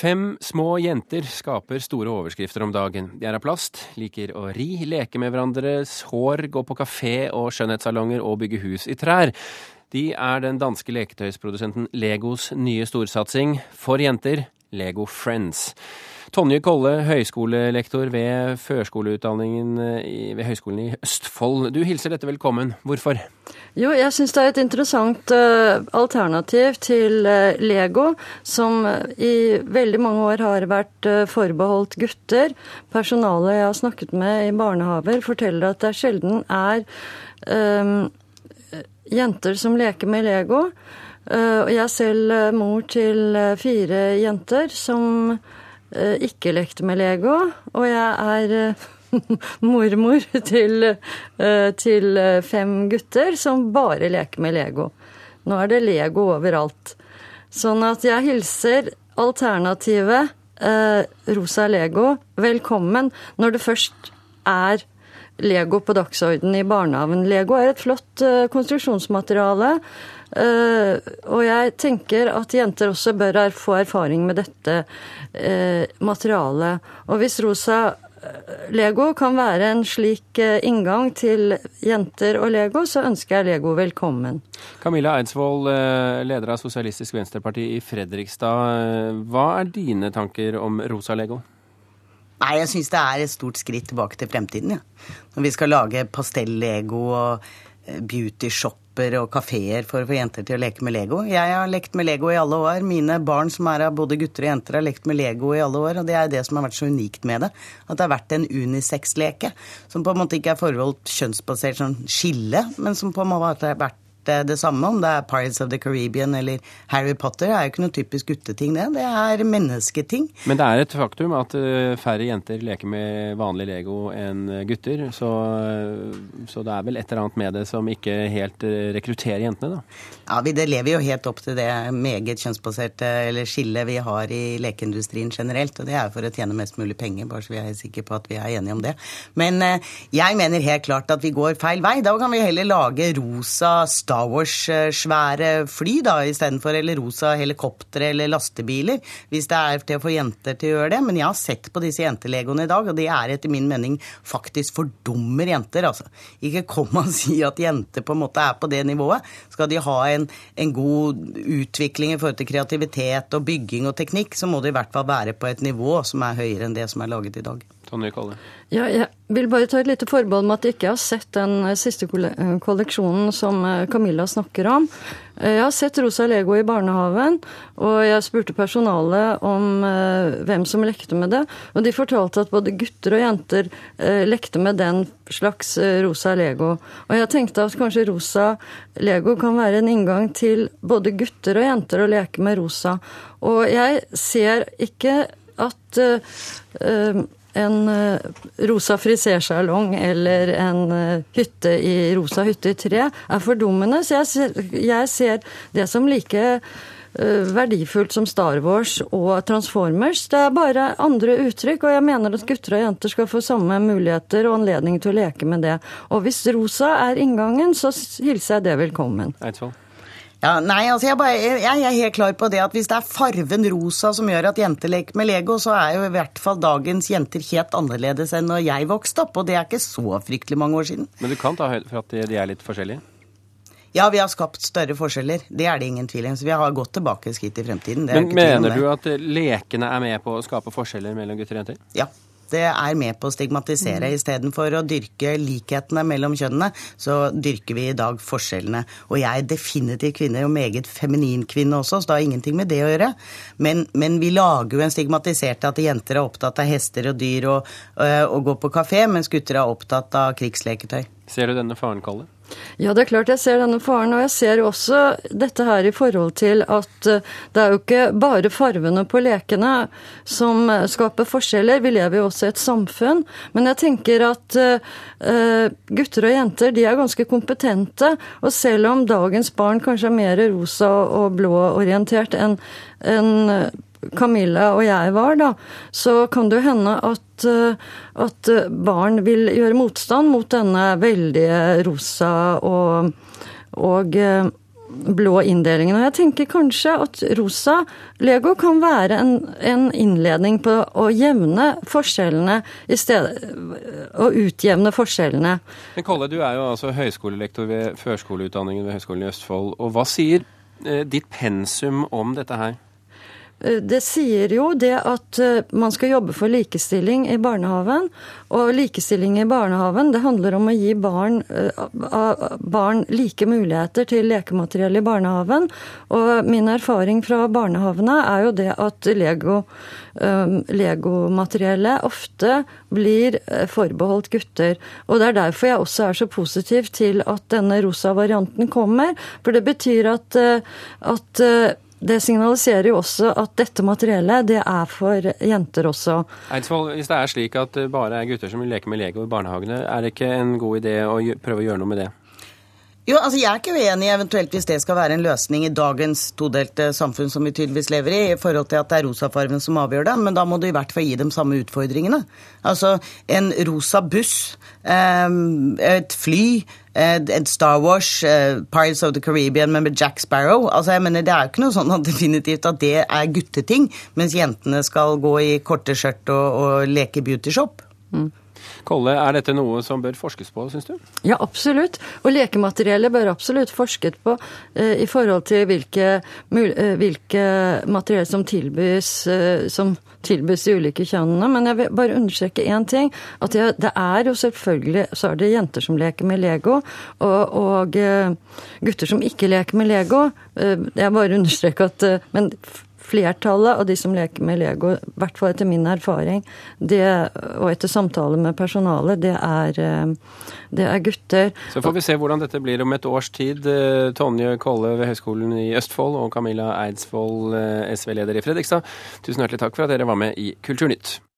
Fem små jenter skaper store overskrifter om dagen. De er av plast, liker å ri, leke med hverandres hår, gå på kafé og skjønnhetssalonger og bygge hus i trær. De er den danske leketøysprodusenten Legos nye storsatsing for jenter, Lego Friends. Tonje Kolle, høyskolelektor ved førskoleutdanningen ved Høgskolen i Østfold. Du hilser dette velkommen. Hvorfor? Jo, jeg syns det er et interessant uh, alternativ til uh, Lego, som i veldig mange år har vært forbeholdt gutter. Personalet jeg har snakket med i barnehaver, forteller at det sjelden er jenter som leker med Lego. Og jeg er selv mor til fire jenter som Eh, ikke lekte med Lego, og jeg er eh, mormor til, eh, til, fem gutter som bare leker med Lego. Nå er det Lego overalt. Sånn at jeg hilser alternativet eh, rosa Lego velkommen når det først er Lego på dagsorden i barnehagen. Lego er et flott eh, konstruksjonsmateriale. Uh, og jeg tenker at jenter også bør få erfaring med dette uh, materialet. Og hvis rosa Lego kan være en slik inngang til jenter og Lego, så ønsker jeg Lego velkommen. Camilla Eidsvoll, leder av Sosialistisk Venstreparti i Fredrikstad. Hva er dine tanker om rosa Lego? Nei, jeg syns det er et stort skritt tilbake til fremtiden, ja. Når vi skal lage pastell-Lego og eh, beauty-shopper og kafeer for å få jenter til å leke med Lego. Jeg har lekt med Lego i alle år. Mine barn som er av både gutter og jenter, har lekt med Lego i alle år. Og det er det som har vært så unikt med det. At det har vært en unisex-leke. Som på en måte ikke er forholdt kjønnsbasert sånn skille, men som på en måte har vært det samme, om det er Pirates of the Caribbean eller Harry Potter. Det er jo ikke noe typisk gutteting, det. Det er mennesketing. Men det er et faktum at eh, færre jenter leker med vanlig Lego enn gutter. Så, så det er vel et eller annet med det som ikke helt eh, rekrutterer jentene, da? Ja, vi det lever jo helt opp til det meget kjønnsbaserte eller skillet vi har i lekeindustrien generelt. Og det er for å tjene mest mulig penger, bare så vi er sikre på at vi er enige om det. Men eh, jeg mener helt klart at vi går feil vei. Da kan vi heller lage rosa Star Wars-svære fly da, istedenfor, eller rosa helikoptre eller lastebiler, hvis det er til å få jenter til å gjøre det. Men jeg har sett på disse jentelegoene i dag, og de er etter min mening faktisk fordummer jenter, altså. Ikke kom og si at jenter på en måte er på det nivået. Skal de ha en, en god utvikling i forhold til kreativitet og bygging og teknikk, så må det i hvert fall være på et nivå som er høyere enn det som er laget i dag. Tonje. Ja, jeg vil bare ta et lite forbehold med at jeg ikke har sett den eh, siste eh, kolleksjonen som eh, Camilla snakker om. Jeg har sett Rosa Lego i barnehagen, og jeg spurte personalet om hvem som lekte med det. Og de fortalte at både gutter og jenter lekte med den slags rosa Lego. Og jeg tenkte at kanskje rosa Lego kan være en inngang til både gutter og jenter å leke med rosa. Og jeg ser ikke at uh, en eh, rosa frisersalong eller en eh, hytte i rosa hytte i tre er fordummende. Så jeg ser, jeg ser det som like eh, verdifullt som Star Wars og Transformers. Det er bare andre uttrykk, og jeg mener at gutter og jenter skal få samme muligheter og anledning til å leke med det. Og hvis rosa er inngangen, så hilser jeg det velkommen. Eidsvoll. Ja, nei, altså jeg, bare, jeg, er helt klar på det at hvis det er farven rosa som gjør at jenter leker med Lego, så er jo i hvert fall dagens jenter helt annerledes enn når jeg vokste opp, og det er ikke så fryktelig mange år siden. Men du kan ta høyde for at de er litt forskjellige? Ja, vi har skapt større forskjeller. Det er det ingen tvil om. Så vi har gått tilbake skritt i fremtiden. Men mener du at lekene er med på å skape forskjeller mellom gutter og jenter? Ja det er med på å stigmatisere. Mm. Istedenfor å dyrke likhetene mellom kjønnene, så dyrker vi i dag forskjellene. Og jeg er definitivt kvinne, og meget feminin kvinne også, så det har ingenting med det å gjøre. Men, men vi lager jo en stigmatisert at jenter er opptatt av hester og dyr og, øh, og går på kafé, mens gutter er opptatt av krigsleketøy. Ser du denne faren, Kalle? Ja, det er klart jeg ser denne faren. Og jeg ser også dette her i forhold til at eh, det er jo ikke bare farvene på lekene som eh, skaper forskjeller. Vi lever jo også i et samfunn. Men jeg tenker at uh, gutter og jenter de er ganske kompetente. Og selv om dagens barn kanskje er mer rosa og blå orientert enn en Camilla og jeg var, da, så kan det jo hende at, eh, at barn vil gjøre motstand mot denne veldige rosa og, og, blå inndelingen. Og jeg tenker kanskje at rosa Lego kan være en, en innledning på å jevne forskjellene i stedet Å utjevne forskjellene. Men Kolle, du er jo altså høyskolelektor ved førskoleutdanningen ved Høgskolen i Østfold. Og hva sier eh, ditt pensum om dette her? Eh, det sier jo det at eh, man skal jobbe for likestilling i barnehagen. Og likestilling i barnehagen, det handler om å gi barn, eh, barn like muligheter til lekemateriell i barnehagen. Og min erfaring fra barnehagene er jo det at Lego, legomateriellet ofte blir forbeholdt gutter. Og det er derfor jeg også er så positiv til at denne rosa varianten kommer. For det betyr at, at det signaliserer jo også at dette materiellet det er for jenter også. Eidsvoll, hvis det er slik at det bare er gutter som vil leke med Lego i barnehagene, er det ikke en god idé å prøve å gjøre noe med det? Jo, altså Jeg er ikke uenig eventuelt hvis det skal være en løsning i dagens todelte samfunn som vi tydeligvis lever i, i forhold til at det er rosafargen som avgjør det, men da må du i hvert fall gi dem samme utfordringene. Altså en rosa buss, ehm, et fly, Star Wars, eh, Pirates of the Caribbean med Jack Sparrow. Altså jeg mener Det er jo ikke noe sånn at definitivt at det er gutteting, mens jentene skal gå i korte skjørt og, og leke beautyshop. Mm. Kolle, er dette noe som bør forskes på, syns du? Ja, absolutt. Og lekemateriellet bør absolutt forsket på eh, i forhold til hvilke, eh, hvilke materiell som tilbys, eh, som tilbys de ulike kjønnene. Men jeg vil bare understreke én ting. At det, det, er jo selvfølgelig så er det jenter som leker med Lego, og, og eh, gutter som ikke leker med Lego. Eh, jeg bare understreker at Men flertallet av de som leker med Lego, i hvert fall etter min erfaring, det, og etter samtale med personalet, det er, eh, det er, gutter. Så får vi se hvordan dette blir om et års tid. Eh, Tonje Kolle ved Høgskolen i Østfold og Camilla Eidsvoll, eh, SV-leder i Fredrikstad, tusen hjertelig takk for at dere var med i Kulturnytt.